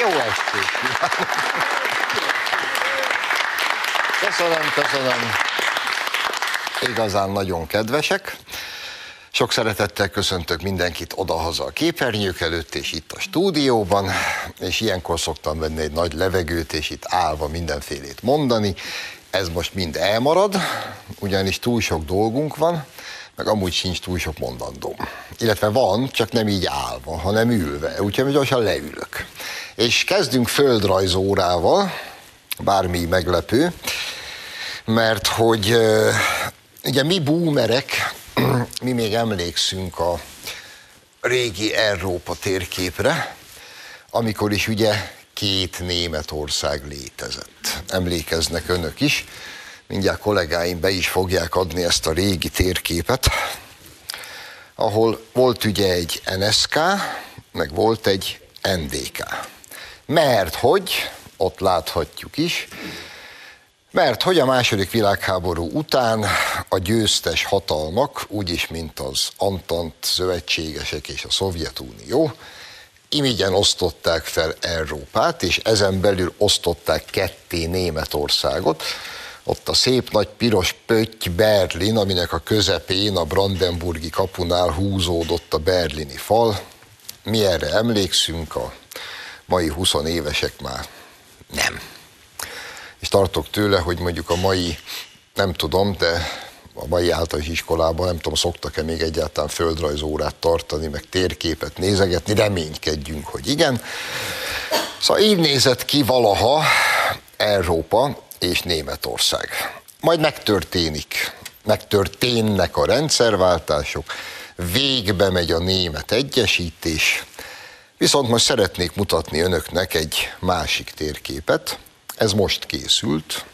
Jó estét! Köszönöm, köszönöm. Igazán nagyon kedvesek. Sok szeretettel köszöntök mindenkit odahaza a képernyők előtt, és itt a stúdióban, és ilyenkor szoktam venni egy nagy levegőt, és itt állva mindenfélét mondani. Ez most mind elmarad, ugyanis túl sok dolgunk van, meg amúgy sincs túl sok mondandóm. Illetve van, csak nem így állva, hanem ülve, úgyhogy gyorsan leülök. És kezdünk földrajzórával, bármi meglepő, mert hogy ugye mi boomerek, mi még emlékszünk a régi Európa térképre, amikor is ugye két Németország létezett. Emlékeznek önök is. Mindjárt kollégáim be is fogják adni ezt a régi térképet, ahol volt ugye egy NSK, meg volt egy NDK. Mert hogy, ott láthatjuk is, mert hogy a második világháború után a győztes hatalmak, úgyis mint az Antant szövetségesek és a Szovjetunió, imigyen osztották fel Európát, és ezen belül osztották ketté Németországot. Ott a szép nagy piros pötty Berlin, aminek a közepén a Brandenburgi kapunál húzódott a berlini fal. Mi erre emlékszünk, a mai 20 évesek már nem és tartok tőle, hogy mondjuk a mai, nem tudom, de a mai általános iskolában, nem tudom, szoktak-e még egyáltalán földrajzórát tartani, meg térképet nézegetni, reménykedjünk, hogy igen. Szóval így nézett ki valaha Európa és Németország. Majd megtörténik, megtörténnek a rendszerváltások, végbe megy a német egyesítés, viszont most szeretnék mutatni önöknek egy másik térképet, ez most készült,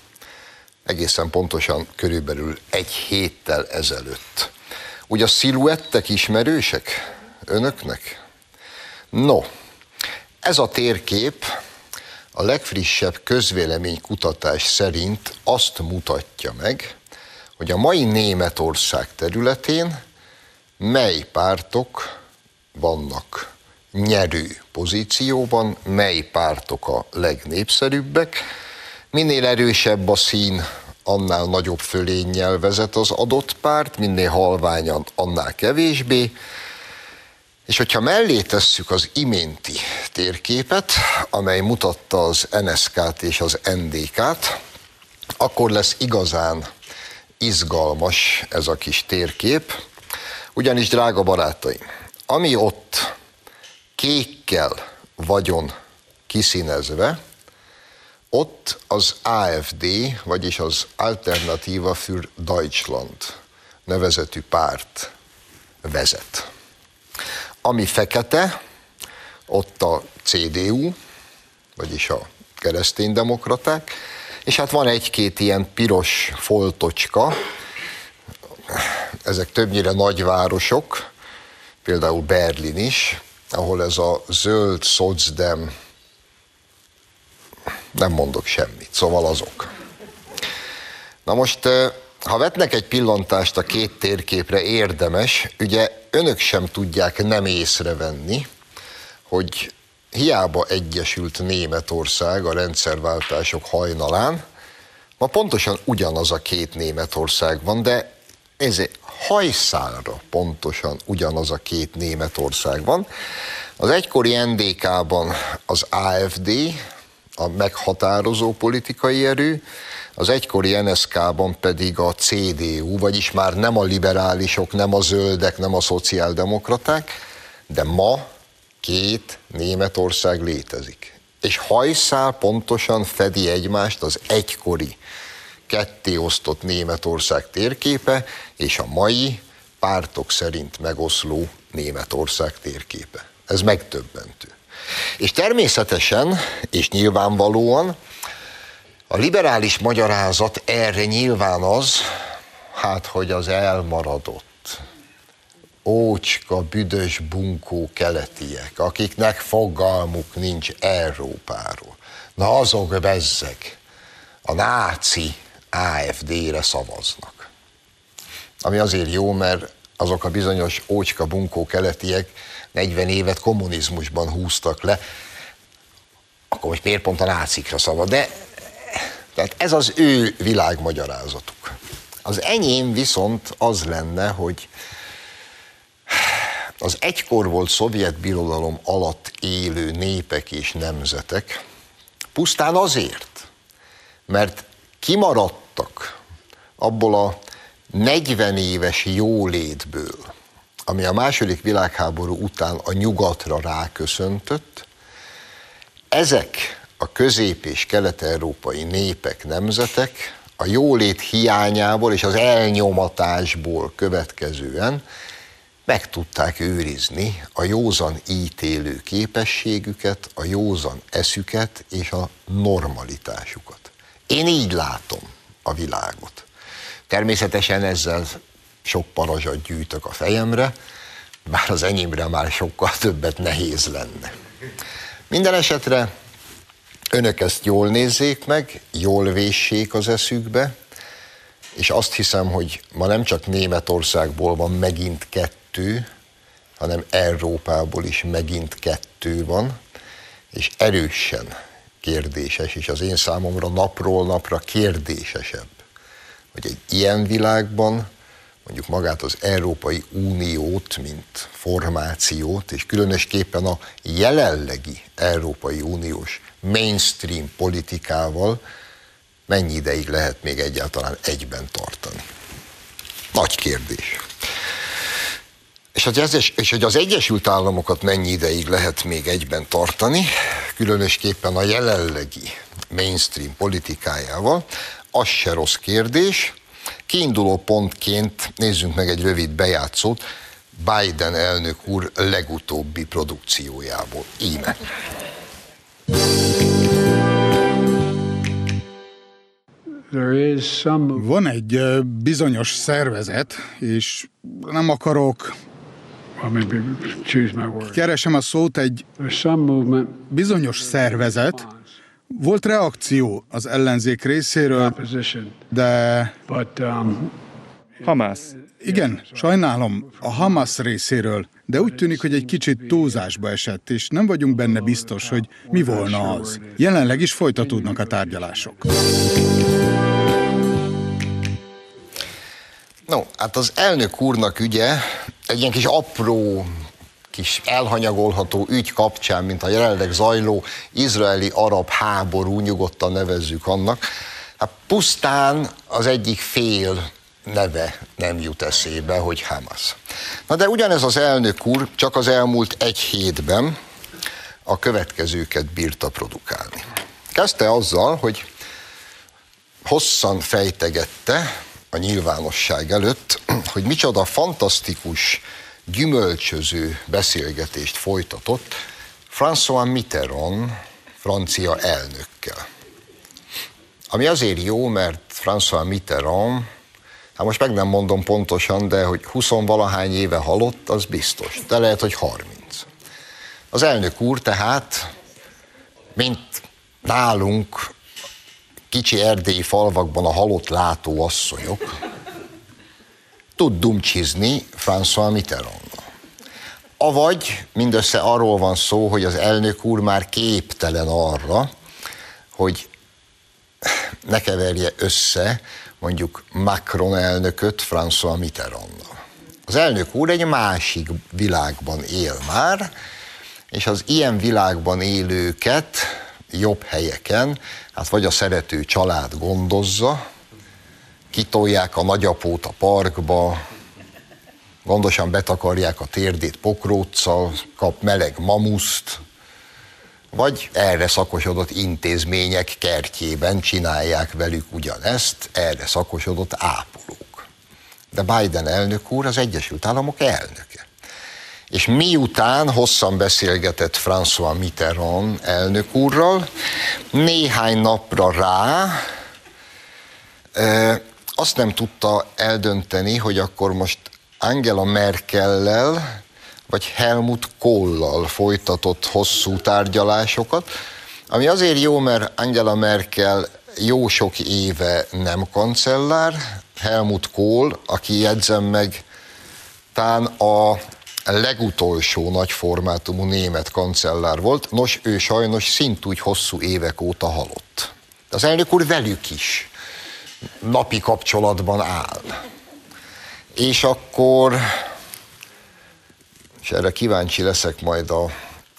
egészen pontosan körülbelül egy héttel ezelőtt. Ugye a sziluettek ismerősek önöknek? No, ez a térkép a legfrissebb közvéleménykutatás szerint azt mutatja meg, hogy a mai Németország területén mely pártok vannak nyerő pozícióban, mely pártok a legnépszerűbbek. Minél erősebb a szín, annál nagyobb fölénnyel vezet az adott párt, minél halványan, annál kevésbé. És hogyha mellé tesszük az iménti térképet, amely mutatta az NSK-t és az NDK-t, akkor lesz igazán izgalmas ez a kis térkép, ugyanis, drága barátaim, ami ott kékkel vagyon kiszínezve, ott az AFD, vagyis az Alternativa für Deutschland nevezetű párt vezet. Ami fekete, ott a CDU, vagyis a kereszténydemokraták, és hát van egy-két ilyen piros foltocska, ezek többnyire nagyvárosok, például Berlin is, ahol ez a zöld szocdem, nem mondok semmit, szóval azok. Na most, ha vetnek egy pillantást a két térképre, érdemes, ugye önök sem tudják nem észrevenni, hogy hiába egyesült Németország a rendszerváltások hajnalán, ma pontosan ugyanaz a két Németország van, de ez hajszálra pontosan ugyanaz a két Németország van. Az egykori NDK-ban az AFD, a meghatározó politikai erő, az egykori NSK-ban pedig a CDU, vagyis már nem a liberálisok, nem a zöldek, nem a szociáldemokraták, de ma két Németország létezik. És hajszál pontosan fedi egymást az egykori ketté osztott Németország térképe és a mai pártok szerint megoszló Németország térképe. Ez megtöbbentő. És természetesen, és nyilvánvalóan a liberális magyarázat erre nyilván az, hát hogy az elmaradott, ócska, büdös, bunkó keletiek, akiknek fogalmuk nincs Európáról. Na azok bezzeg, a náci AFD-re szavaznak. Ami azért jó, mert azok a bizonyos ócska bunkó keletiek 40 évet kommunizmusban húztak le, akkor most miért pont a nácikra szabad, de tehát ez az ő világmagyarázatuk. Az enyém viszont az lenne, hogy az egykor volt szovjet birodalom alatt élő népek és nemzetek pusztán azért, mert kimaradtak abból a 40 éves jólétből, ami a második világháború után a nyugatra ráköszöntött, ezek a közép- és kelet-európai népek, nemzetek a jólét hiányából és az elnyomatásból következően meg tudták őrizni a józan ítélő képességüket, a józan eszüket és a normalitásukat. Én így látom a világot. Természetesen ezzel sok parazsat gyűjtök a fejemre, bár az enyémre már sokkal többet nehéz lenne. Minden esetre önök ezt jól nézzék meg, jól véssék az eszükbe, és azt hiszem, hogy ma nem csak Németországból van megint kettő, hanem Európából is megint kettő van, és erősen kérdéses, és az én számomra napról napra kérdésesebb, hogy egy ilyen világban mondjuk magát az Európai Uniót, mint formációt, és különösképpen a jelenlegi Európai Uniós mainstream politikával mennyi ideig lehet még egyáltalán egyben tartani. Nagy kérdés. És hogy, az, és hogy az Egyesült Államokat mennyi ideig lehet még egyben tartani, különösképpen a jelenlegi mainstream politikájával, az se rossz kérdés. Kiinduló pontként nézzünk meg egy rövid bejátszót Biden elnök úr legutóbbi produkciójából. Íme. Van egy bizonyos szervezet, és nem akarok keresem a szót, egy bizonyos szervezet, volt reakció az ellenzék részéről, de... Um, Hamas. Igen, sajnálom, a Hamas részéről, de úgy tűnik, hogy egy kicsit túlzásba esett, és nem vagyunk benne biztos, hogy mi volna az. Jelenleg is folytatódnak a tárgyalások. No, hát az elnök úrnak ugye egy ilyen kis apró kis elhanyagolható ügy kapcsán, mint a jelenleg zajló izraeli-arab háború, nyugodtan nevezzük annak, hát pusztán az egyik fél neve nem jut eszébe, hogy Hamas. Na de ugyanez az elnök úr csak az elmúlt egy hétben a következőket bírta produkálni. Kezdte azzal, hogy hosszan fejtegette a nyilvánosság előtt, hogy micsoda fantasztikus, gyümölcsöző beszélgetést folytatott François Mitterrand francia elnökkel. Ami azért jó, mert François Mitterrand Hát most meg nem mondom pontosan, de hogy 20 valahány éve halott, az biztos. De lehet, hogy 30. Az elnök úr tehát, mint nálunk kicsi erdélyi falvakban a halott látó asszonyok, tud dumcsizni François Mitterrand. Avagy mindössze arról van szó, hogy az elnök úr már képtelen arra, hogy ne keverje össze mondjuk Macron elnököt François Mitterrandnal. Az elnök úr egy másik világban él már, és az ilyen világban élőket jobb helyeken, hát vagy a szerető család gondozza, kitolják a nagyapót a parkba, gondosan betakarják a térdét pokróccal, kap meleg mamuszt, vagy erre szakosodott intézmények kertjében csinálják velük ugyanezt, erre szakosodott ápolók. De Biden elnök úr az Egyesült Államok elnöke. És miután hosszan beszélgetett François Mitterrand elnök úrral, néhány napra rá azt nem tudta eldönteni, hogy akkor most Angela Merkellel vagy Helmut Kohlal folytatott hosszú tárgyalásokat, ami azért jó, mert Angela Merkel jó sok éve nem kancellár, Helmut Kohl, aki jegyzem meg, tán a legutolsó nagy formátumú német kancellár volt, nos, ő sajnos szintúgy hosszú évek óta halott. Az elnök úr velük is napi kapcsolatban áll. És akkor, és erre kíváncsi leszek majd a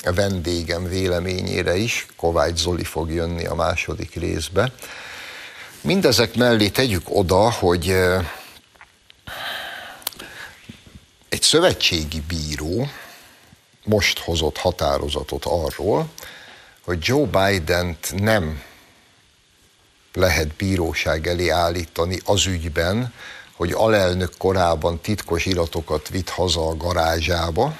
vendégem véleményére is, Kovács Zoli fog jönni a második részbe. Mindezek mellé tegyük oda, hogy egy szövetségi bíró most hozott határozatot arról, hogy Joe Biden-t nem lehet bíróság elé állítani az ügyben, hogy alelnök korában titkos iratokat vitt haza a garázsába,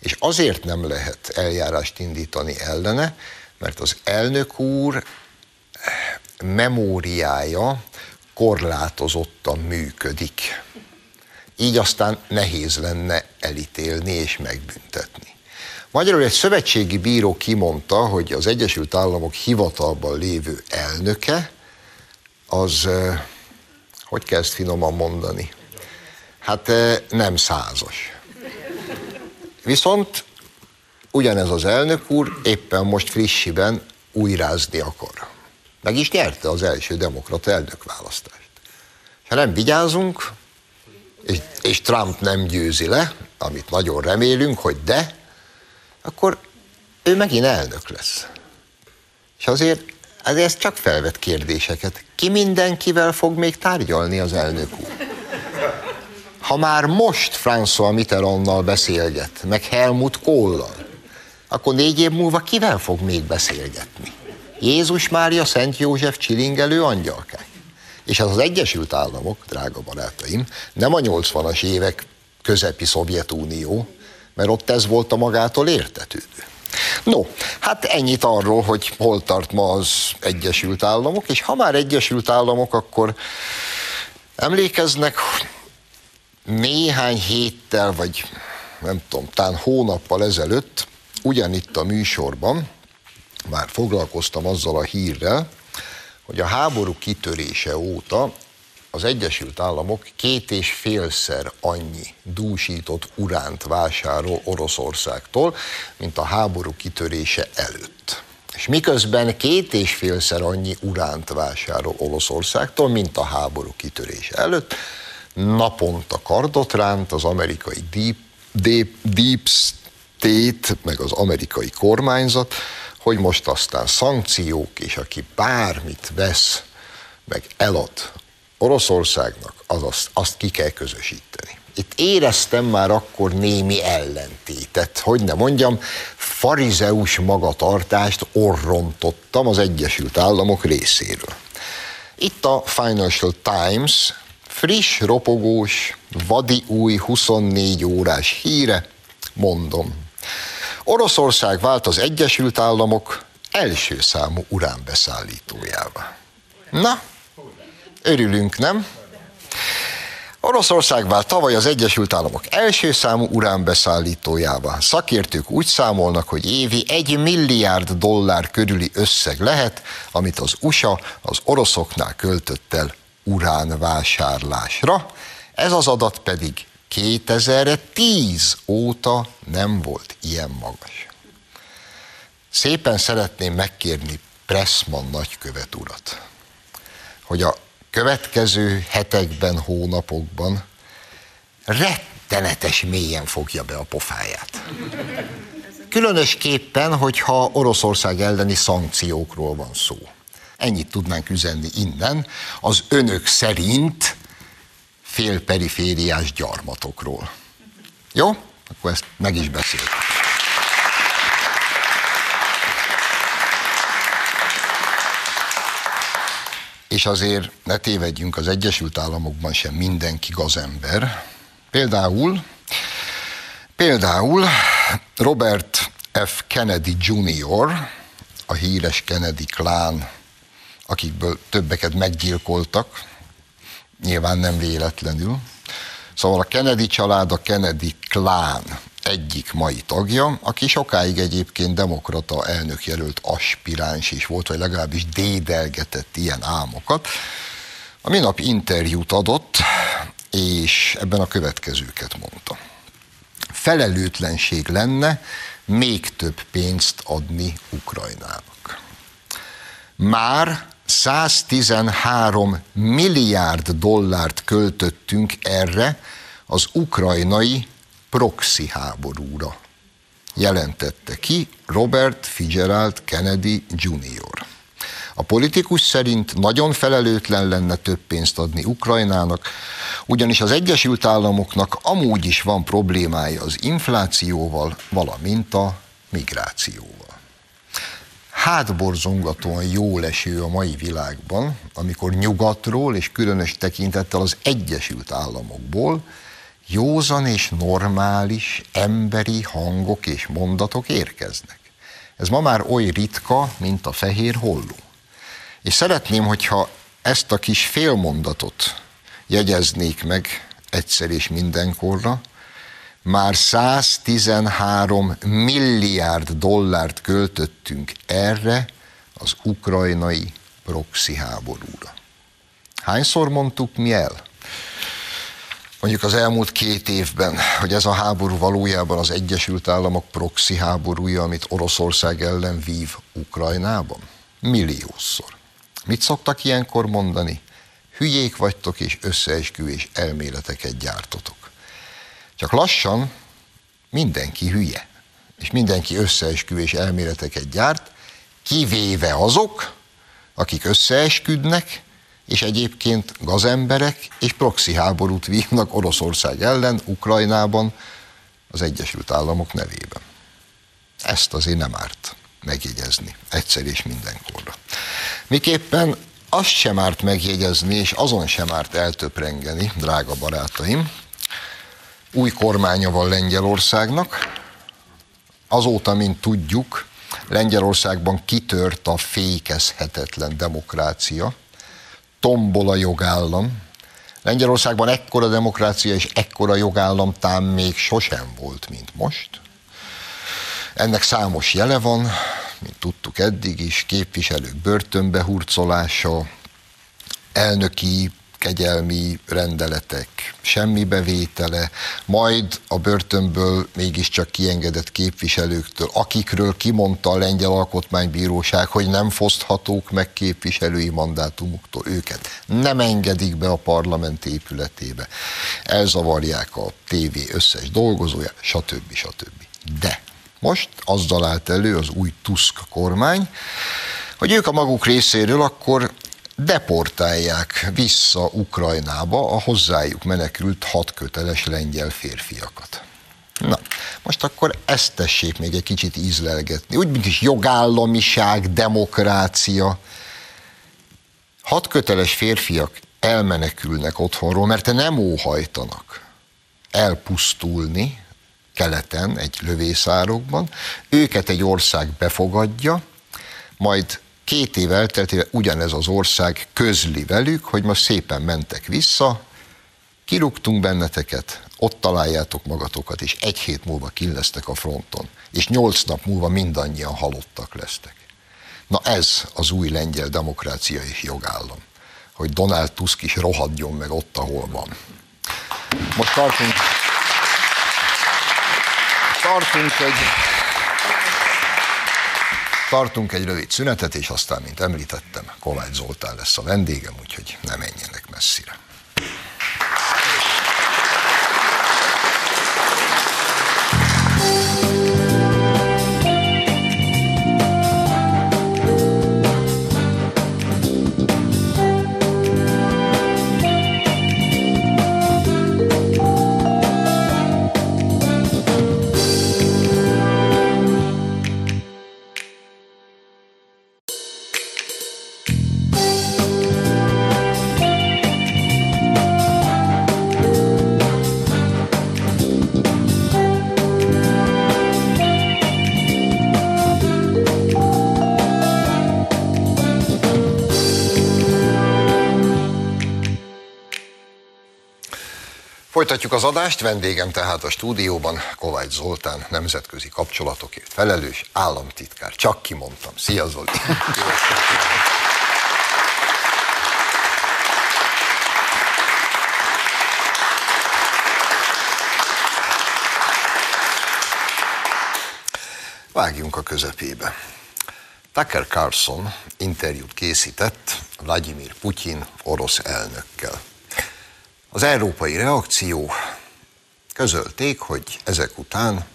és azért nem lehet eljárást indítani ellene, mert az elnök úr memóriája korlátozottan működik. Így aztán nehéz lenne elítélni és megbüntetni. Magyarul egy szövetségi bíró kimondta, hogy az Egyesült Államok hivatalban lévő elnöke, az, hogy kell ezt finoman mondani? Hát nem százas. Viszont ugyanez az elnök úr éppen most frissiben újrázni akar. Meg is nyerte az első demokrata elnökválasztást. Ha nem vigyázunk, és, Trump nem győzi le, amit nagyon remélünk, hogy de, akkor ő megint elnök lesz. És azért, azért ez csak felvet kérdéseket. Ki mindenkivel fog még tárgyalni az elnök úr? Ha már most François Mitterrandnal beszélget, meg Helmut Kohlal, akkor négy év múlva kivel fog még beszélgetni? Jézus Mária, Szent József csilingelő angyalkák. És ez az Egyesült Államok, drága barátaim, nem a 80-as évek közepi Szovjetunió, mert ott ez volt a magától értetődő. No, hát ennyit arról, hogy hol tart ma az Egyesült Államok, és ha már Egyesült Államok, akkor emlékeznek néhány héttel, vagy nem tudom, talán hónappal ezelőtt, ugyanitt a műsorban, már foglalkoztam azzal a hírrel, hogy a háború kitörése óta az Egyesült Államok két és félszer annyi dúsított uránt vásárol Oroszországtól, mint a háború kitörése előtt. És miközben két és félszer annyi uránt vásárol Oroszországtól, mint a háború kitörése előtt, naponta kardot ránt az amerikai deep, deep, deep state, meg az amerikai kormányzat, hogy most aztán szankciók, és aki bármit vesz, meg elad Oroszországnak, az azt, azt ki kell közösíteni. Itt éreztem már akkor némi ellentétet, hogy ne mondjam, farizeus magatartást orrontottam az Egyesült Államok részéről. Itt a Financial Times friss, ropogós, vadi új 24 órás híre, mondom, Oroszország vált az Egyesült Államok első számú uránbeszállítójává. Na, örülünk, nem? Oroszország vált tavaly az Egyesült Államok első számú uránbeszállítójává. Szakértők úgy számolnak, hogy évi egy milliárd dollár körüli összeg lehet, amit az USA az oroszoknál költött el uránvásárlásra. Ez az adat pedig 2010 óta nem volt ilyen magas. Szépen szeretném megkérni Pressman nagykövet urat, hogy a következő hetekben, hónapokban rettenetes mélyen fogja be a pofáját. Különösképpen, hogyha Oroszország elleni szankciókról van szó. Ennyit tudnánk üzenni innen. Az önök szerint félperifériás gyarmatokról. Jó? Akkor ezt meg is beszéltük. És azért ne tévedjünk, az Egyesült Államokban sem mindenki gazember. Például, például Robert F. Kennedy Jr., a híres Kennedy klán, akikből többeket meggyilkoltak, nyilván nem véletlenül. Szóval a Kennedy család, a Kennedy klán egyik mai tagja, aki sokáig egyébként demokrata elnökjelölt aspiráns is volt, vagy legalábbis dédelgetett ilyen álmokat. A minap interjút adott, és ebben a következőket mondta. Felelőtlenség lenne még több pénzt adni Ukrajnának. Már 113 milliárd dollárt költöttünk erre az ukrajnai proxy háborúra, jelentette ki Robert Fitzgerald Kennedy Jr. A politikus szerint nagyon felelőtlen lenne több pénzt adni Ukrajnának, ugyanis az Egyesült Államoknak amúgy is van problémája az inflációval, valamint a migrációval. Hátborzongatóan jó leső a mai világban, amikor nyugatról és különös tekintettel az Egyesült Államokból józan és normális emberi hangok és mondatok érkeznek. Ez ma már oly ritka, mint a fehér holló. És szeretném, hogyha ezt a kis félmondatot jegyeznék meg egyszer és mindenkorra, már 113 milliárd dollárt költöttünk erre az ukrajnai proxy háborúra. Hányszor mondtuk mi el? Mondjuk az elmúlt két évben, hogy ez a háború valójában az Egyesült Államok proxy háborúja, amit Oroszország ellen vív Ukrajnában? Milliószor. Mit szoktak ilyenkor mondani? Hülyék vagytok és összeesküvés elméleteket gyártotok. Csak lassan mindenki hülye, és mindenki összeesküvés elméleteket gyárt, kivéve azok, akik összeesküdnek, és egyébként gazemberek és proxy háborút vívnak Oroszország ellen, Ukrajnában, az Egyesült Államok nevében. Ezt azért nem árt megjegyezni, egyszer és mindenkorra. Miképpen azt sem árt megjegyezni, és azon sem árt eltöprengeni, drága barátaim, új kormánya van Lengyelországnak, azóta, mint tudjuk, Lengyelországban kitört a fékezhetetlen demokrácia, tombol a jogállam. Lengyelországban ekkora demokrácia és ekkora jogállam tám még sosem volt, mint most. Ennek számos jele van, mint tudtuk eddig is, képviselők börtönbe hurcolása, elnöki kegyelmi rendeletek semmi bevétele, majd a börtönből mégiscsak kiengedett képviselőktől, akikről kimondta a Lengyel Alkotmánybíróság, hogy nem foszthatók meg képviselői mandátumuktól őket. Nem engedik be a parlament épületébe. Elzavarják a tévé összes dolgozóját, stb. stb. De most azzal állt elő az új Tusk kormány, hogy ők a maguk részéről akkor deportálják vissza Ukrajnába a hozzájuk menekült hat köteles lengyel férfiakat. Na, most akkor ezt tessék még egy kicsit ízlelgetni. Úgy, mint is jogállamiság, demokrácia. Hat köteles férfiak elmenekülnek otthonról, mert nem óhajtanak elpusztulni keleten, egy lövészárokban. Őket egy ország befogadja, majd két év elteltével ugyanez az ország közli velük, hogy most szépen mentek vissza, kirúgtunk benneteket, ott találjátok magatokat, és egy hét múlva lesztek a fronton, és nyolc nap múlva mindannyian halottak lesztek. Na ez az új lengyel demokrácia és jogállam, hogy Donald Tusk is rohadjon meg ott, ahol van. Most tartunk, tartunk egy Tartunk egy rövid szünetet, és aztán, mint említettem, Kovács Zoltán lesz a vendégem, úgyhogy ne menjenek messzire. Folytatjuk az adást, vendégem tehát a stúdióban Kovács Zoltán, nemzetközi kapcsolatokért felelős államtitkár. Csak kimondtam. Szia Zoli! Vágjunk a közepébe. Tucker Carlson interjút készített Vladimir Putyin orosz elnökkel. Az európai reakció közölték, hogy ezek után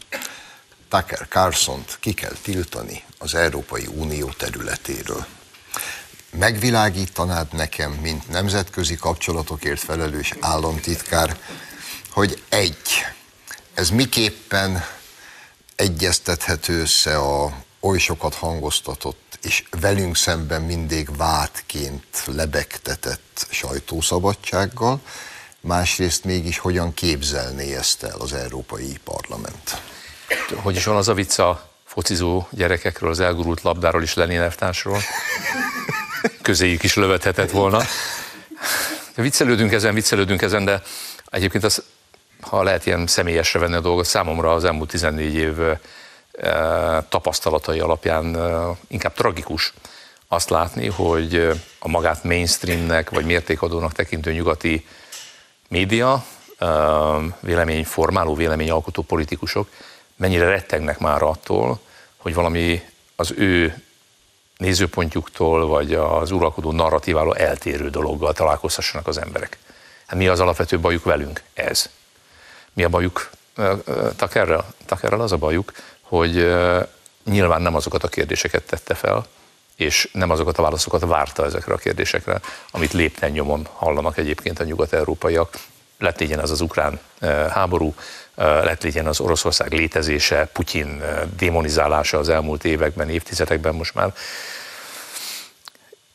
Tucker carlson ki kell tiltani az Európai Unió területéről. Megvilágítanád nekem, mint nemzetközi kapcsolatokért felelős államtitkár, hogy egy, ez miképpen egyeztethető össze a oly sokat hangoztatott és velünk szemben mindig vádként lebegtetett sajtószabadsággal, másrészt mégis hogyan képzelné ezt el az Európai Parlament? Hogy is van az a vicc a focizó gyerekekről, az elgurult labdáról és Lenin elvtársról? Közéjük is lövethetett volna. Viccelődünk ezen, viccelődünk ezen, de egyébként az, ha lehet ilyen személyesre venni a dolgot, számomra az elmúlt 14 év tapasztalatai alapján inkább tragikus azt látni, hogy a magát mainstreamnek vagy mértékadónak tekintő nyugati média, véleményformáló, véleményalkotó politikusok mennyire rettegnek már attól, hogy valami az ő nézőpontjuktól, vagy az uralkodó narratíváló eltérő dologgal találkozhassanak az emberek. Hát mi az alapvető bajuk velünk? Ez. Mi a bajuk Takerrel? Takerrel az a bajuk, hogy nyilván nem azokat a kérdéseket tette fel, és nem azokat a válaszokat várta ezekre a kérdésekre, amit lépten nyomon hallanak egyébként a nyugat-európaiak. Lett legyen az az ukrán háború, lett legyen az Oroszország létezése, Putyin démonizálása az elmúlt években, évtizedekben most már.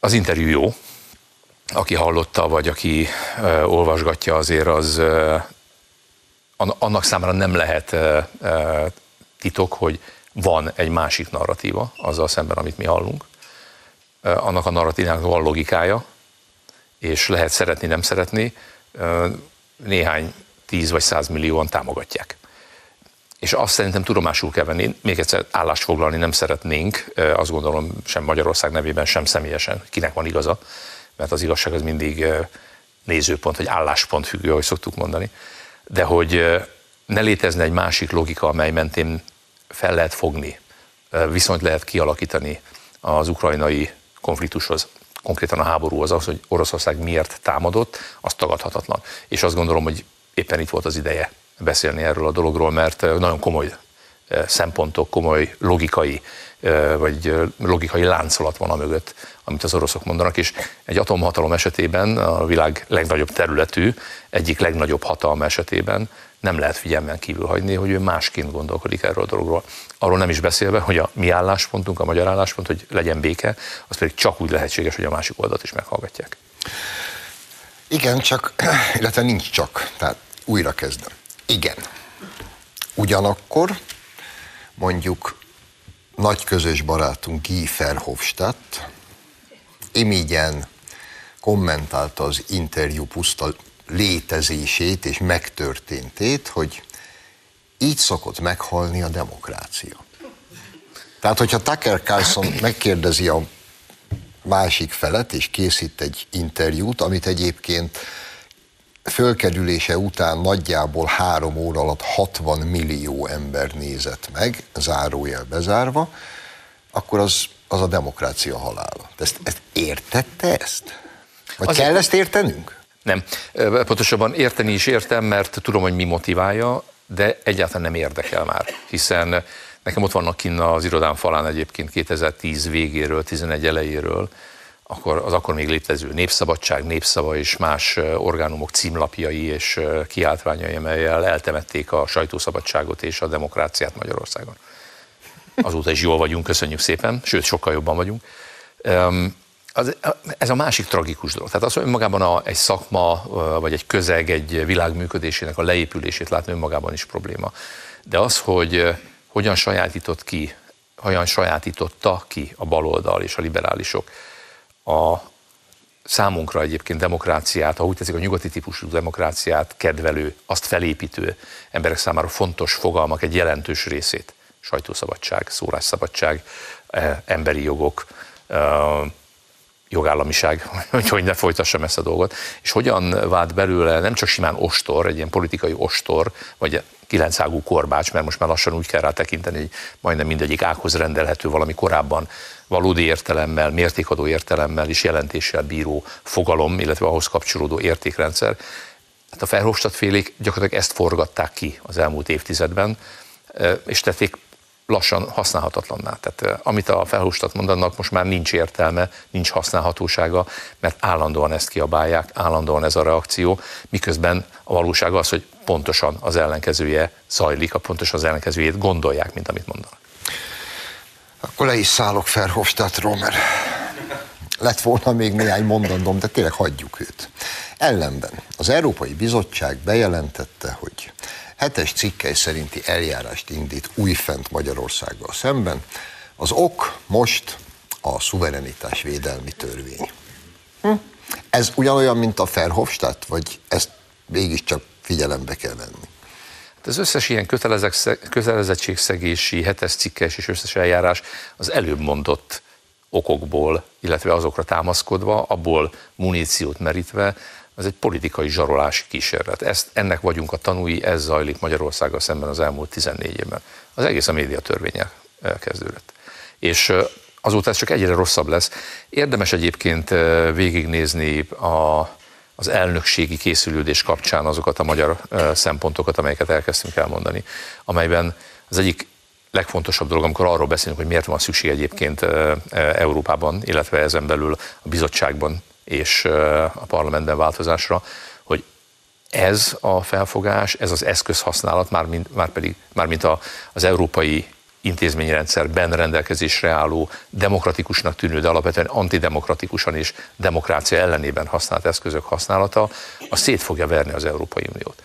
Az interjú jó, aki hallotta, vagy aki olvasgatja azért, az annak számára nem lehet titok, hogy van egy másik narratíva azzal szemben, amit mi hallunk. Annak a narratívának van logikája, és lehet szeretni, nem szeretni. Néhány tíz vagy száz millióan támogatják. És azt szerintem tudomásul kell venni, még egyszer állást foglalni nem szeretnénk, azt gondolom sem Magyarország nevében, sem személyesen, kinek van igaza, mert az igazság az mindig nézőpont, vagy álláspont függő, ahogy szoktuk mondani, de hogy ne létezne egy másik logika, amely mentén fel lehet fogni, viszont lehet kialakítani az ukrajnai konfliktushoz, konkrétan a háborúhoz, az, hogy Oroszország miért támadott, az tagadhatatlan. És azt gondolom, hogy éppen itt volt az ideje beszélni erről a dologról, mert nagyon komoly szempontok, komoly logikai vagy logikai láncolat van a mögött, amit az oroszok mondanak, és egy atomhatalom esetében, a világ legnagyobb területű, egyik legnagyobb hatalma esetében nem lehet figyelmen kívül hagyni, hogy ő másként gondolkodik erről a dologról. Arról nem is beszélve, hogy a mi álláspontunk, a magyar álláspont, hogy legyen béke, az pedig csak úgy lehetséges, hogy a másik oldalt is meghallgatják. Igen, csak, illetve nincs csak, tehát újra kezdem. Igen. Ugyanakkor mondjuk nagy közös barátunk Guy Verhofstadt imigyen kommentálta az interjú puszta létezését és megtörténtét, hogy így szokott meghalni a demokrácia. Tehát, hogyha Tucker Carlson megkérdezi a másik felet, és készít egy interjút, amit egyébként fölkerülése után nagyjából három óra alatt 60 millió ember nézett meg, zárójel bezárva, akkor az, az a demokrácia halála. Ezt, ezt értette ezt? Vagy Azért, kell ezt értenünk? Nem. Pontosabban érteni is értem, mert tudom, hogy mi motiválja, de egyáltalán nem érdekel már, hiszen nekem ott vannak kinn az irodán falán egyébként 2010 végéről, 11 elejéről, akkor az akkor még létező Népszabadság, Népszava és más orgánumok címlapjai és kiáltványai, amelyel eltemették a sajtószabadságot és a demokráciát Magyarországon. Azóta is jól vagyunk, köszönjük szépen, sőt, sokkal jobban vagyunk. Az, ez a másik tragikus dolog. Tehát az, hogy önmagában a, egy szakma, vagy egy közeg, egy világ működésének a leépülését látni önmagában is probléma. De az, hogy hogyan sajátított ki, hogyan sajátította ki a baloldal és a liberálisok a számunkra egyébként demokráciát, ha úgy teszik a nyugati típusú demokráciát kedvelő, azt felépítő emberek számára fontos fogalmak egy jelentős részét. Sajtószabadság, szólásszabadság, e, emberi jogok, e, jogállamiság, hogy, hogy ne folytassam ezt a dolgot, és hogyan vált belőle nem csak simán ostor, egy ilyen politikai ostor, vagy kilencágú korbács, mert most már lassan úgy kell rá tekinteni, hogy majdnem mindegyik ághoz rendelhető valami korábban valódi értelemmel, mértékadó értelemmel és jelentéssel bíró fogalom, illetve ahhoz kapcsolódó értékrendszer. Hát a Verhofstadt félék gyakorlatilag ezt forgatták ki az elmúlt évtizedben, és tették lassan használhatatlanná. Tehát amit a felhústat mondanak, most már nincs értelme, nincs használhatósága, mert állandóan ezt kiabálják, állandóan ez a reakció, miközben a valóság az, hogy pontosan az ellenkezője zajlik, a pontosan az ellenkezőjét gondolják, mint amit mondanak. Akkor le is szállok Ferhofstadtról, mert lett volna még néhány mondandom, de tényleg hagyjuk őt. Ellenben az Európai Bizottság bejelentette, hogy hetes cikkely szerinti eljárást indít újfent Magyarországgal szemben. Az ok most a szuverenitás védelmi törvény. Hm? Ez ugyanolyan, mint a Verhofstadt, vagy ezt mégiscsak figyelembe kell venni? Hát az összes ilyen kötelezettségszegési, hetes cikkes és összes eljárás az előbb mondott okokból, illetve azokra támaszkodva, abból muníciót merítve, az egy politikai zsarolási kísérlet. Ezt, ennek vagyunk a tanúi, ez zajlik Magyarországgal szemben az elmúlt 14 évben. Az egész a média törvénye kezdődött. És azóta ez csak egyre rosszabb lesz. Érdemes egyébként végignézni a, az elnökségi készülődés kapcsán azokat a magyar szempontokat, amelyeket elkezdtünk elmondani, amelyben az egyik legfontosabb dolog, amikor arról beszélünk, hogy miért van szükség egyébként Európában, illetve ezen belül a bizottságban és a parlamentben változásra, hogy ez a felfogás, ez az eszközhasználat, már, mind, már pedig, már mint a, az európai intézményrendszerben rendelkezésre álló, demokratikusnak tűnő, de alapvetően antidemokratikusan és demokrácia ellenében használt eszközök használata, a szét fogja verni az Európai Uniót.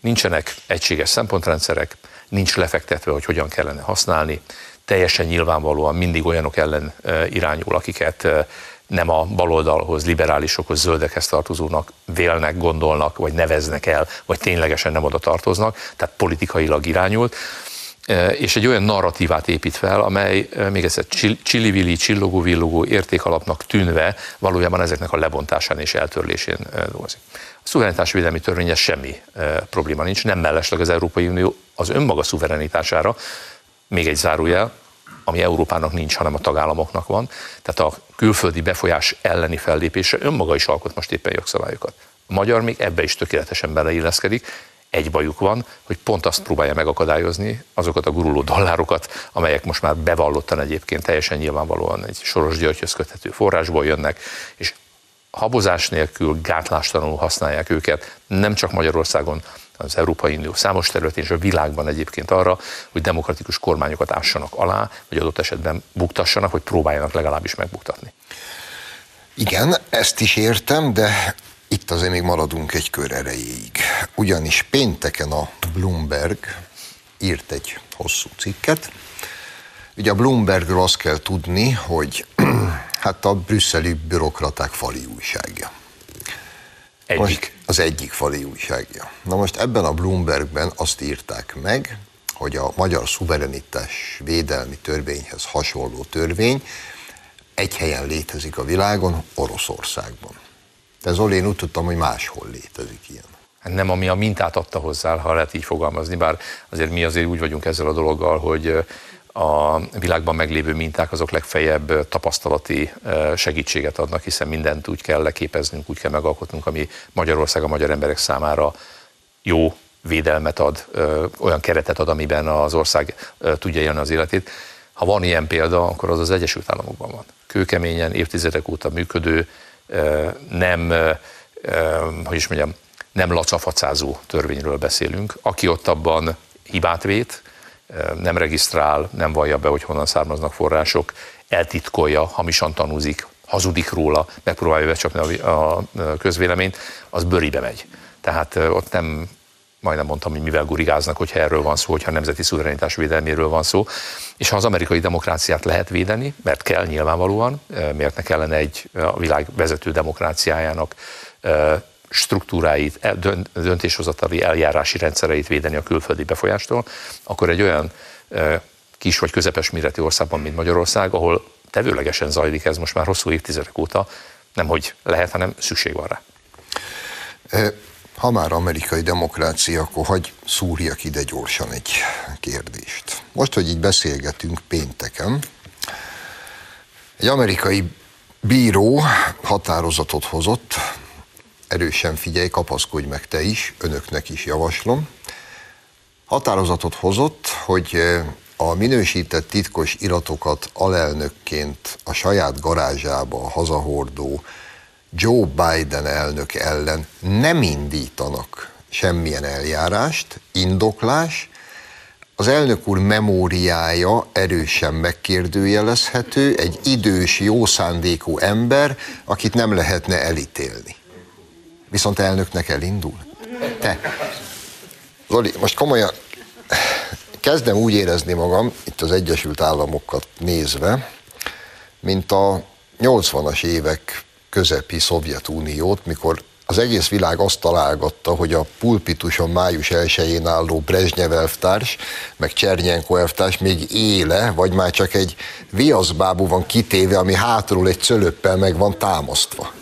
Nincsenek egységes szempontrendszerek, nincs lefektetve, hogy hogyan kellene használni, teljesen nyilvánvalóan mindig olyanok ellen irányul, akiket nem a baloldalhoz, liberálisokhoz, zöldekhez tartozónak vélnek, gondolnak, vagy neveznek el, vagy ténylegesen nem oda tartoznak, tehát politikailag irányult, e, és egy olyan narratívát épít fel, amely e, még egyszer csillivili, csillogó-villogó értékalapnak tűnve valójában ezeknek a lebontásán és eltörlésén e, dolgozik. A szuverenitásvédelmi törvénye semmi probléma nincs, nem mellesleg az Európai Unió az önmaga szuverenitására, még egy zárójel, ami Európának nincs, hanem a tagállamoknak van. Tehát a külföldi befolyás elleni fellépésre önmaga is alkot most éppen jogszabályokat. A magyar még ebbe is tökéletesen beleilleszkedik, egy bajuk van, hogy pont azt próbálja megakadályozni, azokat a guruló dollárokat, amelyek most már bevallottan egyébként teljesen nyilvánvalóan egy Soros Györgyhöz köthető forrásból jönnek, és habozás nélkül gátlástalanul használják őket, nem csak Magyarországon, az Európai Unió számos területén és a világban egyébként arra, hogy demokratikus kormányokat ássanak alá, vagy adott esetben buktassanak, vagy próbáljanak legalábbis megbuktatni. Igen, ezt is értem, de itt azért még maradunk egy kör erejéig. Ugyanis pénteken a Bloomberg írt egy hosszú cikket. Ugye a Bloombergről azt kell tudni, hogy hát a brüsszeli bürokraták fali újságja. Egyik. Most az egyik fali újságja. Na most ebben a Bloombergben azt írták meg, hogy a magyar szuverenitás védelmi törvényhez hasonló törvény egy helyen létezik a világon, Oroszországban. De Zoli, én úgy tudtam, hogy máshol létezik ilyen. Hát nem, ami a mintát adta hozzá, ha lehet így fogalmazni, bár azért mi azért úgy vagyunk ezzel a dologgal, hogy a világban meglévő minták azok legfeljebb tapasztalati segítséget adnak, hiszen mindent úgy kell leképeznünk, úgy kell megalkotnunk, ami Magyarország a magyar emberek számára jó védelmet ad, olyan keretet ad, amiben az ország tudja élni az életét. Ha van ilyen példa, akkor az az Egyesült Államokban van. Kőkeményen, évtizedek óta működő, nem, hogy is mondjam, nem lacafacázó törvényről beszélünk. Aki ott abban hibát vét, nem regisztrál, nem vallja be, hogy honnan származnak források, eltitkolja, hamisan tanúzik, hazudik róla, megpróbálja becsapni a közvéleményt, az bőribe megy. Tehát ott nem majdnem mondtam, hogy mivel gurigáznak, hogyha erről van szó, hogyha nemzeti szuverenitás védelméről van szó. És ha az amerikai demokráciát lehet védeni, mert kell nyilvánvalóan, miért ne kellene egy a világ vezető demokráciájának struktúráit, döntéshozatali eljárási rendszereit védeni a külföldi befolyástól, akkor egy olyan kis vagy közepes méretű országban, mint Magyarország, ahol tevőlegesen zajlik ez most már hosszú évtizedek óta, nem hogy lehet, hanem szükség van rá. Ha már amerikai demokrácia, akkor hagy szúrjak ide gyorsan egy kérdést. Most, hogy így beszélgetünk pénteken, egy amerikai bíró határozatot hozott, erősen figyelj, kapaszkodj meg te is, önöknek is javaslom. Határozatot hozott, hogy a minősített titkos iratokat alelnökként a saját garázsába hazahordó Joe Biden elnök ellen nem indítanak semmilyen eljárást, indoklás, az elnök úr memóriája erősen megkérdőjelezhető, egy idős, jó szándékú ember, akit nem lehetne elítélni. Viszont elnöknek elindul. Te. Zoli, most komolyan kezdem úgy érezni magam, itt az Egyesült Államokat nézve, mint a 80-as évek közepi Szovjetuniót, mikor az egész világ azt találgatta, hogy a pulpituson május 1-én álló Brezsnyev elvtárs, meg Csernyenko elvtárs még éle, vagy már csak egy viaszbábú van kitéve, ami hátról egy cölöppel meg van támasztva.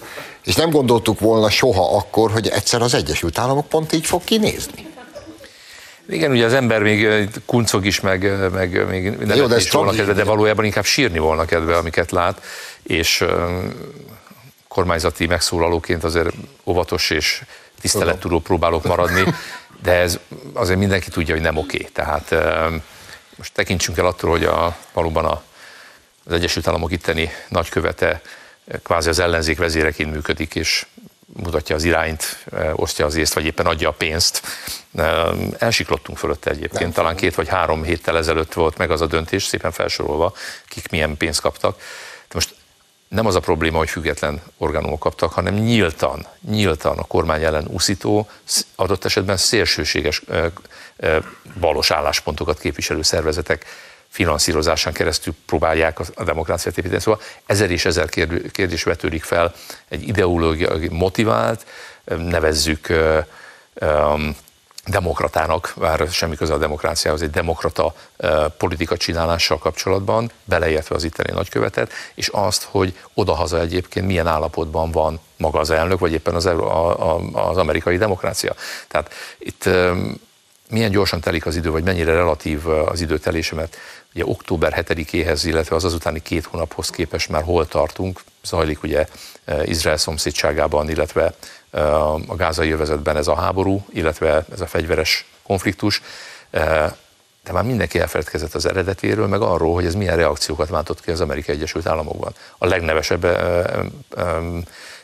És nem gondoltuk volna soha akkor, hogy egyszer az Egyesült Államok pont így fog kinézni. Igen, ugye az ember még kuncog is, meg, meg még nem Jó, de is volna kedve, de valójában inkább sírni volna kedve, amiket lát, és kormányzati megszólalóként azért óvatos és tisztelettudó próbálok maradni, de ez azért mindenki tudja, hogy nem oké. Tehát most tekintsünk el attól, hogy a, valóban a, az Egyesült Államok itteni nagykövete kvázi az ellenzék vezéreként működik, és mutatja az irányt, osztja az észt, vagy éppen adja a pénzt. Elsiklottunk fölötte egyébként, Nem talán két vagy három héttel ezelőtt volt meg az a döntés, szépen felsorolva, kik milyen pénzt kaptak. De most nem az a probléma, hogy független orgánumok kaptak, hanem nyíltan, nyíltan a kormány ellen úszító, adott esetben szélsőséges balos álláspontokat képviselő szervezetek finanszírozásán keresztül próbálják a demokráciát építeni. Szóval ezer és ezer kérdés vetődik fel, egy ideológiai motivált, nevezzük demokratának, bár semmi köze a demokráciához, egy demokrata politika csinálással kapcsolatban, beleértve az itteni nagykövetet, és azt, hogy odahaza egyébként milyen állapotban van maga az elnök, vagy éppen az, az amerikai demokrácia. Tehát itt milyen gyorsan telik az idő, vagy mennyire relatív az időtelése, mert ugye október 7-éhez, illetve az azutáni két hónaphoz képest már hol tartunk, zajlik ugye Izrael szomszédságában, illetve a gázai övezetben ez a háború, illetve ez a fegyveres konfliktus, de már mindenki elfeledkezett az eredetéről, meg arról, hogy ez milyen reakciókat váltott ki az Amerikai Egyesült Államokban. A legnevesebb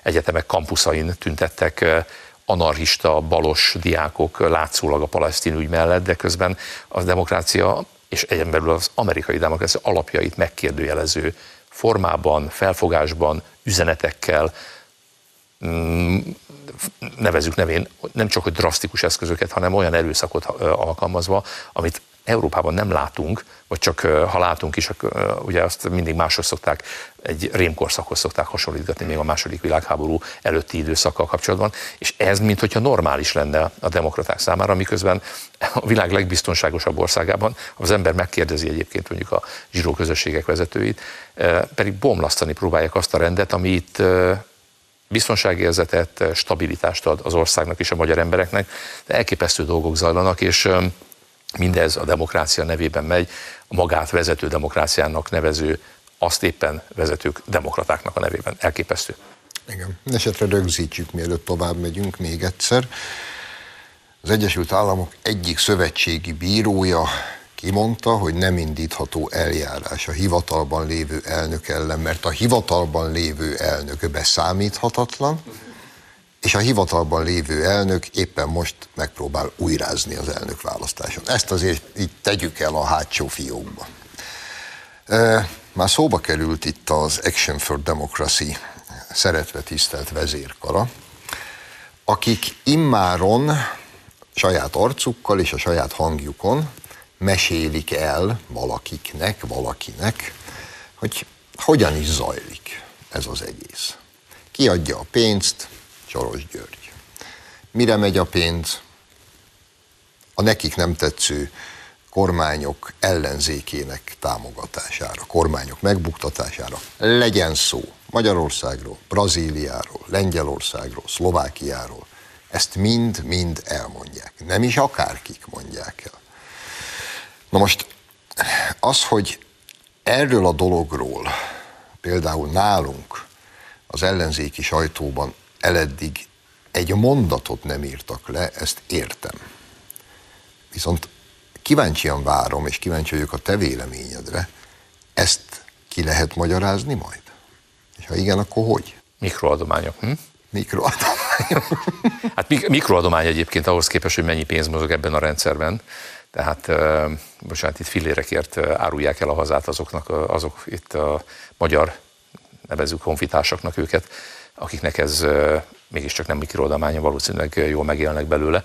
egyetemek kampuszain tüntettek anarchista, balos diákok látszólag a palesztin ügy mellett, de közben a demokrácia és egyen belül az amerikai demokrácia alapjait megkérdőjelező formában, felfogásban, üzenetekkel, mm, nevezük nevén, nem csak hogy drasztikus eszközöket, hanem olyan erőszakot alkalmazva, amit Európában nem látunk, vagy csak ha látunk is, ugye azt mindig máshoz szokták, egy rémkorszakhoz szokták hasonlítgatni még a második világháború előtti időszakkal kapcsolatban, és ez, mint hogyha normális lenne a demokraták számára, miközben a világ legbiztonságosabb országában az ember megkérdezi egyébként mondjuk a zsíró közösségek vezetőit, pedig bomlasztani próbálják azt a rendet, ami itt biztonságérzetet, stabilitást ad az országnak és a magyar embereknek, de elképesztő dolgok zajlanak, és mindez a demokrácia nevében megy, magát vezető demokráciának nevező, azt éppen vezetők demokratáknak a nevében. Elképesztő. Igen. Esetre rögzítjük, mielőtt tovább megyünk még egyszer. Az Egyesült Államok egyik szövetségi bírója kimondta, hogy nem indítható eljárás a hivatalban lévő elnök ellen, mert a hivatalban lévő elnök beszámíthatatlan, és a hivatalban lévő elnök éppen most megpróbál újrázni az elnök választáson. Ezt azért így tegyük el a hátsó fiókba. Már szóba került itt az Action for Democracy szeretve tisztelt vezérkara, akik immáron saját arcukkal és a saját hangjukon mesélik el valakiknek, valakinek, hogy hogyan is zajlik ez az egész. Ki adja a pénzt? Soros György. Mire megy a pénz? A nekik nem tetsző kormányok ellenzékének támogatására, kormányok megbuktatására. Legyen szó Magyarországról, Brazíliáról, Lengyelországról, Szlovákiáról, Ezt mind-mind elmondják. Nem is akárkik mondják el. Na most az, hogy erről a dologról például nálunk az ellenzéki sajtóban eleddig egy mondatot nem írtak le, ezt értem. Viszont kíváncsian várom, és kíváncsi vagyok a te véleményedre, ezt ki lehet magyarázni majd? És ha igen, akkor hogy? Mikroadományok. Hm? Mikroadományok. hát mikroadomány egyébként ahhoz képest, hogy mennyi pénz mozog ebben a rendszerben. Tehát, bocsánat, itt fillérekért árulják el a hazát azoknak, azok itt a magyar, nevezük honfitársaknak őket, akiknek ez mégiscsak nem mikroadománya, valószínűleg jól megélnek belőle.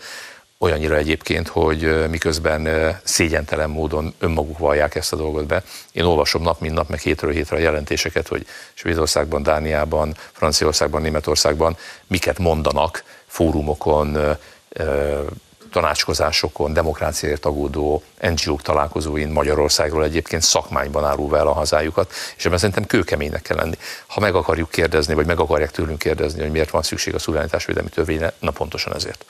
Olyannyira egyébként, hogy miközben szégyentelen módon önmaguk vallják ezt a dolgot be. Én olvasom nap, mint nap, meg hétről hétre a jelentéseket, hogy Svédországban, Dániában, Franciaországban, Németországban miket mondanak fórumokon, tanácskozásokon, demokráciáért agódó NGO-k találkozóin Magyarországról egyébként szakmányban árulva el a hazájukat, és ebben szerintem kőkeménynek kell lenni. Ha meg akarjuk kérdezni, vagy meg akarják tőlünk kérdezni, hogy miért van szükség a szuverenitásvédelmi törvényre, na pontosan ezért.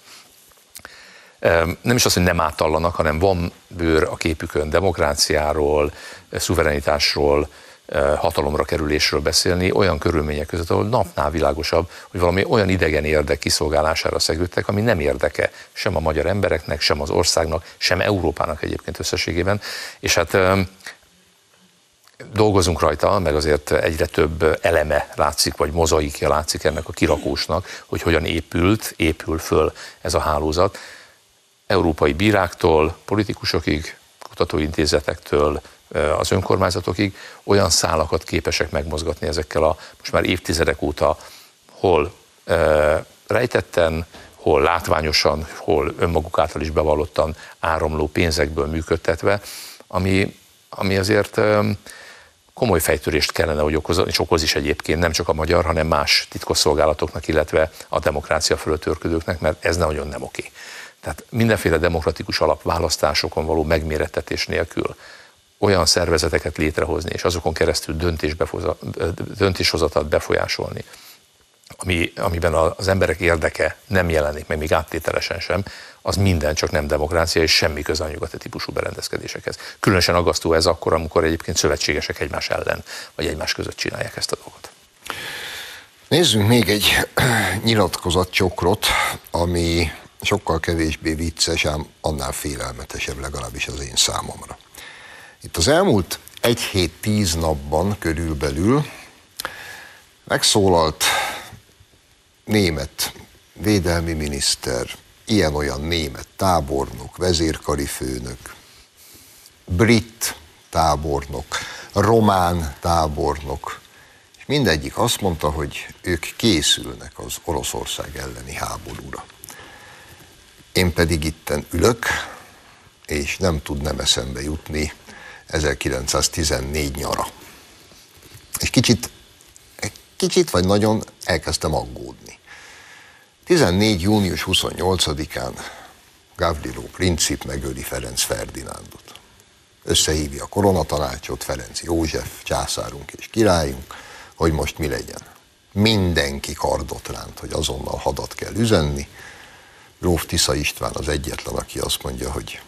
Nem is az, hogy nem átallanak, hanem van bőr a képükön demokráciáról, szuverenitásról, hatalomra kerülésről beszélni olyan körülmények között, ahol napnál világosabb, hogy valami olyan idegen érdek kiszolgálására szegődtek, ami nem érdeke sem a magyar embereknek, sem az országnak, sem Európának egyébként összességében. És hát dolgozunk rajta, meg azért egyre több eleme látszik, vagy mozaikja látszik ennek a kirakósnak, hogy hogyan épült, épül föl ez a hálózat. Európai bíráktól, politikusokig, kutatóintézetektől, az önkormányzatokig olyan szálakat képesek megmozgatni ezekkel a most már évtizedek óta hol rejtetten, hol látványosan, hol önmaguk által is bevallottan áramló pénzekből működtetve, ami, ami azért komoly fejtörést kellene, hogy okoz, és okoz is egyébként nem csak a magyar, hanem más titkosszolgálatoknak, illetve a demokrácia fölött törködőknek, mert ez nagyon nem oké. Tehát mindenféle demokratikus alapválasztásokon való megmérettetés nélkül olyan szervezeteket létrehozni, és azokon keresztül döntéshozatat befolyásolni, ami, amiben az emberek érdeke nem jelenik meg, még áttételesen sem, az minden csak nem demokrácia, és semmi köze a nyugati típusú berendezkedésekhez. Különösen aggasztó ez akkor, amikor egyébként szövetségesek egymás ellen, vagy egymás között csinálják ezt a dolgot. Nézzünk még egy nyilatkozatcsokrot, ami sokkal kevésbé vicces, ám annál félelmetesebb legalábbis az én számomra. Itt az elmúlt egy hét tíz napban körülbelül megszólalt német védelmi miniszter, ilyen-olyan német tábornok, vezérkari főnök, brit tábornok, román tábornok, és mindegyik azt mondta, hogy ők készülnek az Oroszország elleni háborúra. Én pedig itten ülök, és nem tud nem eszembe jutni 1914 nyara. És kicsit, kicsit vagy nagyon elkezdtem aggódni. 14. június 28-án Gavrilo Princip megöli Ferenc Ferdinándot. Összehívja a koronatanácsot, Ferenc József, császárunk és királyunk, hogy most mi legyen. Mindenki kardot ránt, hogy azonnal hadat kell üzenni. Gróf Tisza István az egyetlen, aki azt mondja, hogy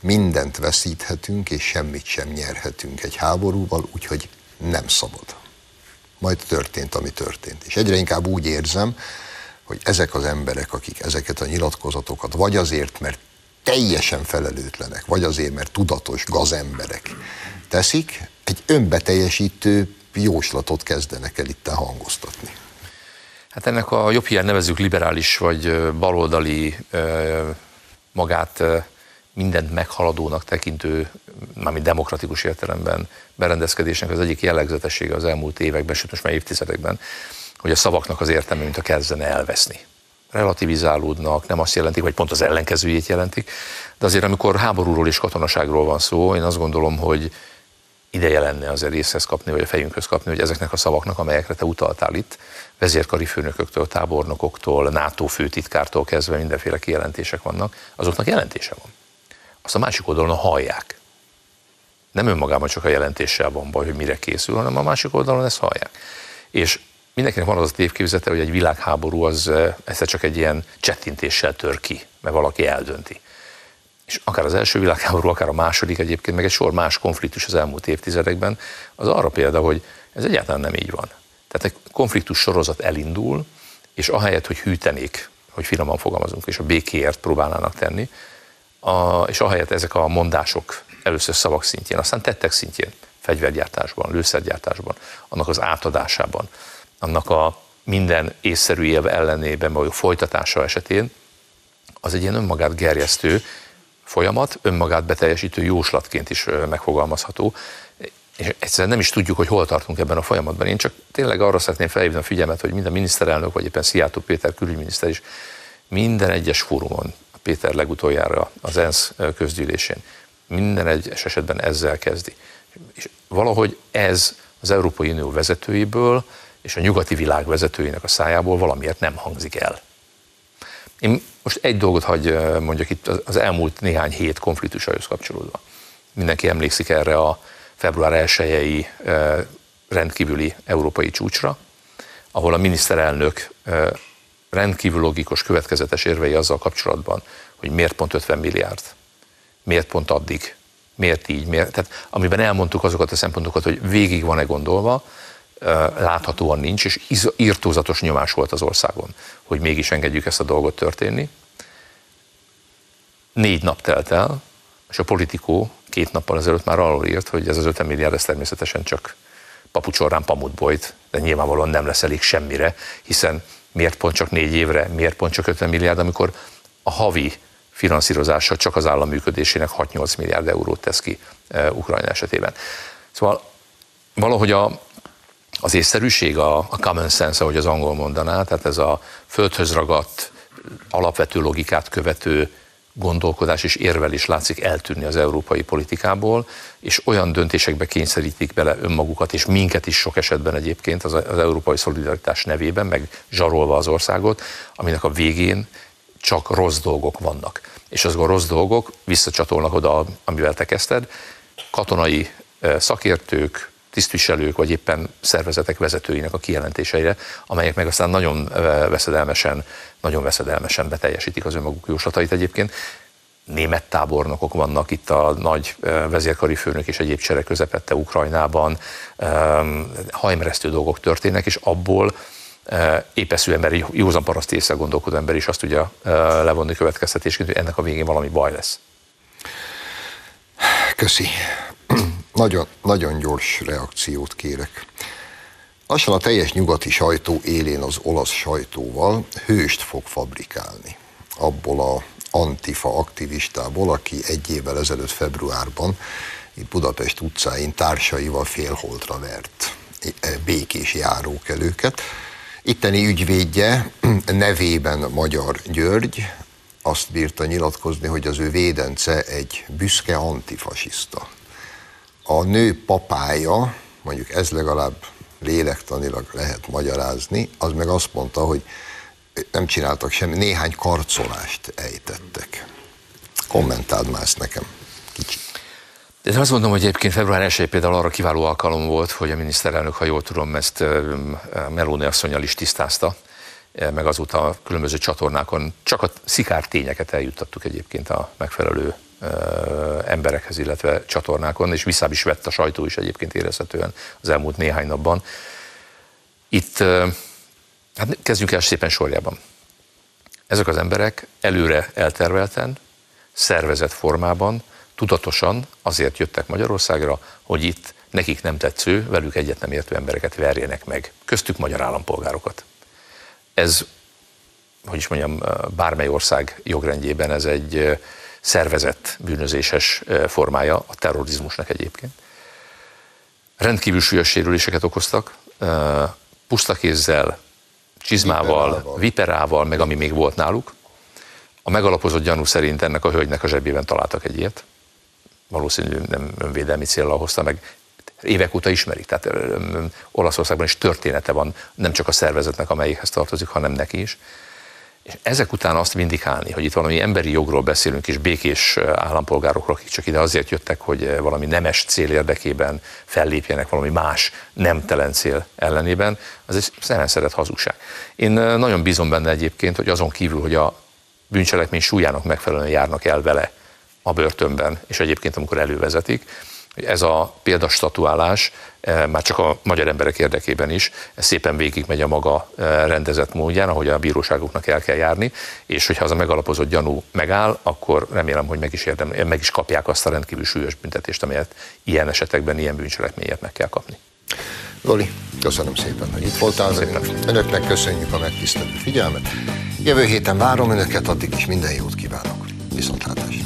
mindent veszíthetünk, és semmit sem nyerhetünk egy háborúval, úgyhogy nem szabad. Majd történt, ami történt. És egyre inkább úgy érzem, hogy ezek az emberek, akik ezeket a nyilatkozatokat, vagy azért, mert teljesen felelőtlenek, vagy azért, mert tudatos gazemberek teszik, egy önbeteljesítő jóslatot kezdenek el itt hangoztatni. Hát ennek a jobb hiány nevezük liberális vagy baloldali magát mindent meghaladónak tekintő, mármint demokratikus értelemben berendezkedésnek az egyik jellegzetessége az elmúlt években, sőt most már évtizedekben, hogy a szavaknak az értelme, mint a kezdene elveszni. Relativizálódnak, nem azt jelentik, vagy pont az ellenkezőjét jelentik, de azért amikor háborúról és katonaságról van szó, én azt gondolom, hogy ideje lenne azért részhez kapni, vagy a fejünkhöz kapni, hogy ezeknek a szavaknak, amelyekre te utaltál itt, vezérkari főnököktől, tábornokoktól, NATO főtitkártól kezdve mindenféle kijelentések vannak, azoknak jelentése van azt a másik oldalon hallják. Nem önmagában csak a jelentéssel van baj, hogy mire készül, hanem a másik oldalon ezt hallják. És mindenkinek van az a tévképzete, hogy egy világháború az egyszer csak egy ilyen csettintéssel tör ki, mert valaki eldönti. És akár az első világháború, akár a második egyébként, meg egy sor más konfliktus az elmúlt évtizedekben, az arra példa, hogy ez egyáltalán nem így van. Tehát egy konfliktus sorozat elindul, és ahelyett, hogy hűtenék, hogy finoman fogalmazunk, és a békéért próbálnának tenni, a, és ahelyett ezek a mondások először szavak szintjén, aztán tettek szintjén, fegyvergyártásban, lőszergyártásban, annak az átadásában, annak a minden észszerű élve ellenében, a folytatása esetén, az egy ilyen önmagát gerjesztő folyamat, önmagát beteljesítő jóslatként is megfogalmazható, és egyszerűen nem is tudjuk, hogy hol tartunk ebben a folyamatban. Én csak tényleg arra szeretném felhívni a figyelmet, hogy minden miniszterelnök, vagy éppen Szijjártó Péter külügyminiszter is minden egyes fórumon, a Péter legutoljára az ENSZ közgyűlésén, minden egyes esetben ezzel kezdi. És valahogy ez az Európai Unió vezetőiből és a nyugati világ vezetőinek a szájából valamiért nem hangzik el. Én most egy dolgot hagy mondjak itt az elmúlt néhány hét konfliktusaihoz kapcsolódva. Mindenki emlékszik erre a február 1 rendkívüli európai csúcsra, ahol a miniszterelnök rendkívül logikus, következetes érvei azzal kapcsolatban, hogy miért pont 50 milliárd, miért pont addig, miért így, miért, tehát amiben elmondtuk azokat a szempontokat, hogy végig van-e gondolva, láthatóan nincs, és írtózatos nyomás volt az országon, hogy mégis engedjük ezt a dolgot történni. Négy nap telt el, és a politikó két nappal ezelőtt már arról írt, hogy ez az 50 milliárd, ez természetesen csak papucsorrán pamutbojt, de nyilvánvalóan nem lesz elég semmire, hiszen miért pont csak négy évre, miért pont csak 50 milliárd, amikor a havi finanszírozása csak az állam működésének 6-8 milliárd eurót tesz ki uh, Ukrajna esetében. Szóval valahogy a, az észszerűség, a, a common sense, ahogy az angol mondaná, tehát ez a földhöz ragadt, alapvető logikát követő gondolkodás és érvelés látszik eltűnni az európai politikából, és olyan döntésekbe kényszerítik bele önmagukat, és minket is sok esetben egyébként az, az európai szolidaritás nevében, meg zsarolva az országot, aminek a végén csak rossz dolgok vannak. És azok a rossz dolgok visszacsatolnak oda, amivel te kezdted, katonai eh, szakértők, tisztviselők, vagy éppen szervezetek vezetőinek a kijelentéseire, amelyek meg aztán nagyon veszedelmesen, nagyon veszedelmesen beteljesítik az önmaguk jóslatait egyébként. Német tábornokok vannak itt a nagy vezérkari főnök és egyéb csere közepette Ukrajnában, hajmeresztő dolgok történnek, és abból épeszű ember, józan paraszt észre gondolkodó ember is azt tudja levonni következtetésként, hogy ennek a végén valami baj lesz. Köszi. Nagyon, nagyon gyors reakciót kérek. Lassan a teljes nyugati sajtó élén az olasz sajtóval hőst fog fabrikálni. Abból a antifa aktivistából, aki egy évvel ezelőtt februárban itt Budapest utcáin társaival félholtra vert e, békés járókelőket. Itteni ügyvédje nevében Magyar György azt bírta nyilatkozni, hogy az ő védence egy büszke antifasiszta a nő papája, mondjuk ez legalább lélektanilag lehet magyarázni, az meg azt mondta, hogy nem csináltak semmi, néhány karcolást ejtettek. Kommentáld már ezt nekem kicsit. De azt mondom, hogy egyébként február 1 például arra kiváló alkalom volt, hogy a miniszterelnök, ha jól tudom, ezt Melóni asszonyjal is tisztázta, meg azóta a különböző csatornákon csak a szikár tényeket eljuttattuk egyébként a megfelelő emberekhez, illetve csatornákon, és vissza is vett a sajtó is egyébként érezhetően az elmúlt néhány napban. Itt, hát kezdjünk el szépen sorjában. Ezek az emberek előre eltervelten, szervezett formában, tudatosan azért jöttek Magyarországra, hogy itt nekik nem tetsző, velük egyet nem értő embereket verjenek meg, köztük magyar állampolgárokat. Ez, hogy is mondjam, bármely ország jogrendjében ez egy szervezett bűnözéses formája a terrorizmusnak egyébként. Rendkívül súlyos sérüléseket okoztak, puszta kézzel, csizmával, viperával. viperával, meg ami még volt náluk. A megalapozott gyanú szerint ennek a hölgynek a zsebében találtak egy ilyet. Valószínűleg nem önvédelmi célra hozta meg. Évek óta ismerik, tehát Olaszországban is története van, nem csak a szervezetnek, amelyikhez tartozik, hanem neki is. És ezek után azt vindikálni, hogy itt valami emberi jogról beszélünk, és békés állampolgárokról, akik csak ide azért jöttek, hogy valami nemes cél érdekében fellépjenek valami más nemtelen cél ellenében, az egy szemenszeret hazugság. Én nagyon bízom benne egyébként, hogy azon kívül, hogy a bűncselekmény súlyának megfelelően járnak el vele a börtönben, és egyébként amikor elővezetik, hogy ez a példastatuálás eh, már csak a magyar emberek érdekében is szépen végigmegy a maga eh, rendezett módján, ahogy a bíróságoknak el kell járni, és hogyha az a megalapozott gyanú megáll, akkor remélem, hogy meg is, érdem, meg is kapják azt a rendkívül súlyos büntetést, amelyet ilyen esetekben, ilyen bűncselekményért meg kell kapni. Loli, köszönöm szépen, hogy itt voltál velünk. Önöknek köszönjük a megtisztelő figyelmet. Jövő héten várom Önöket, addig is minden jót kívánok. Viszontlátásra!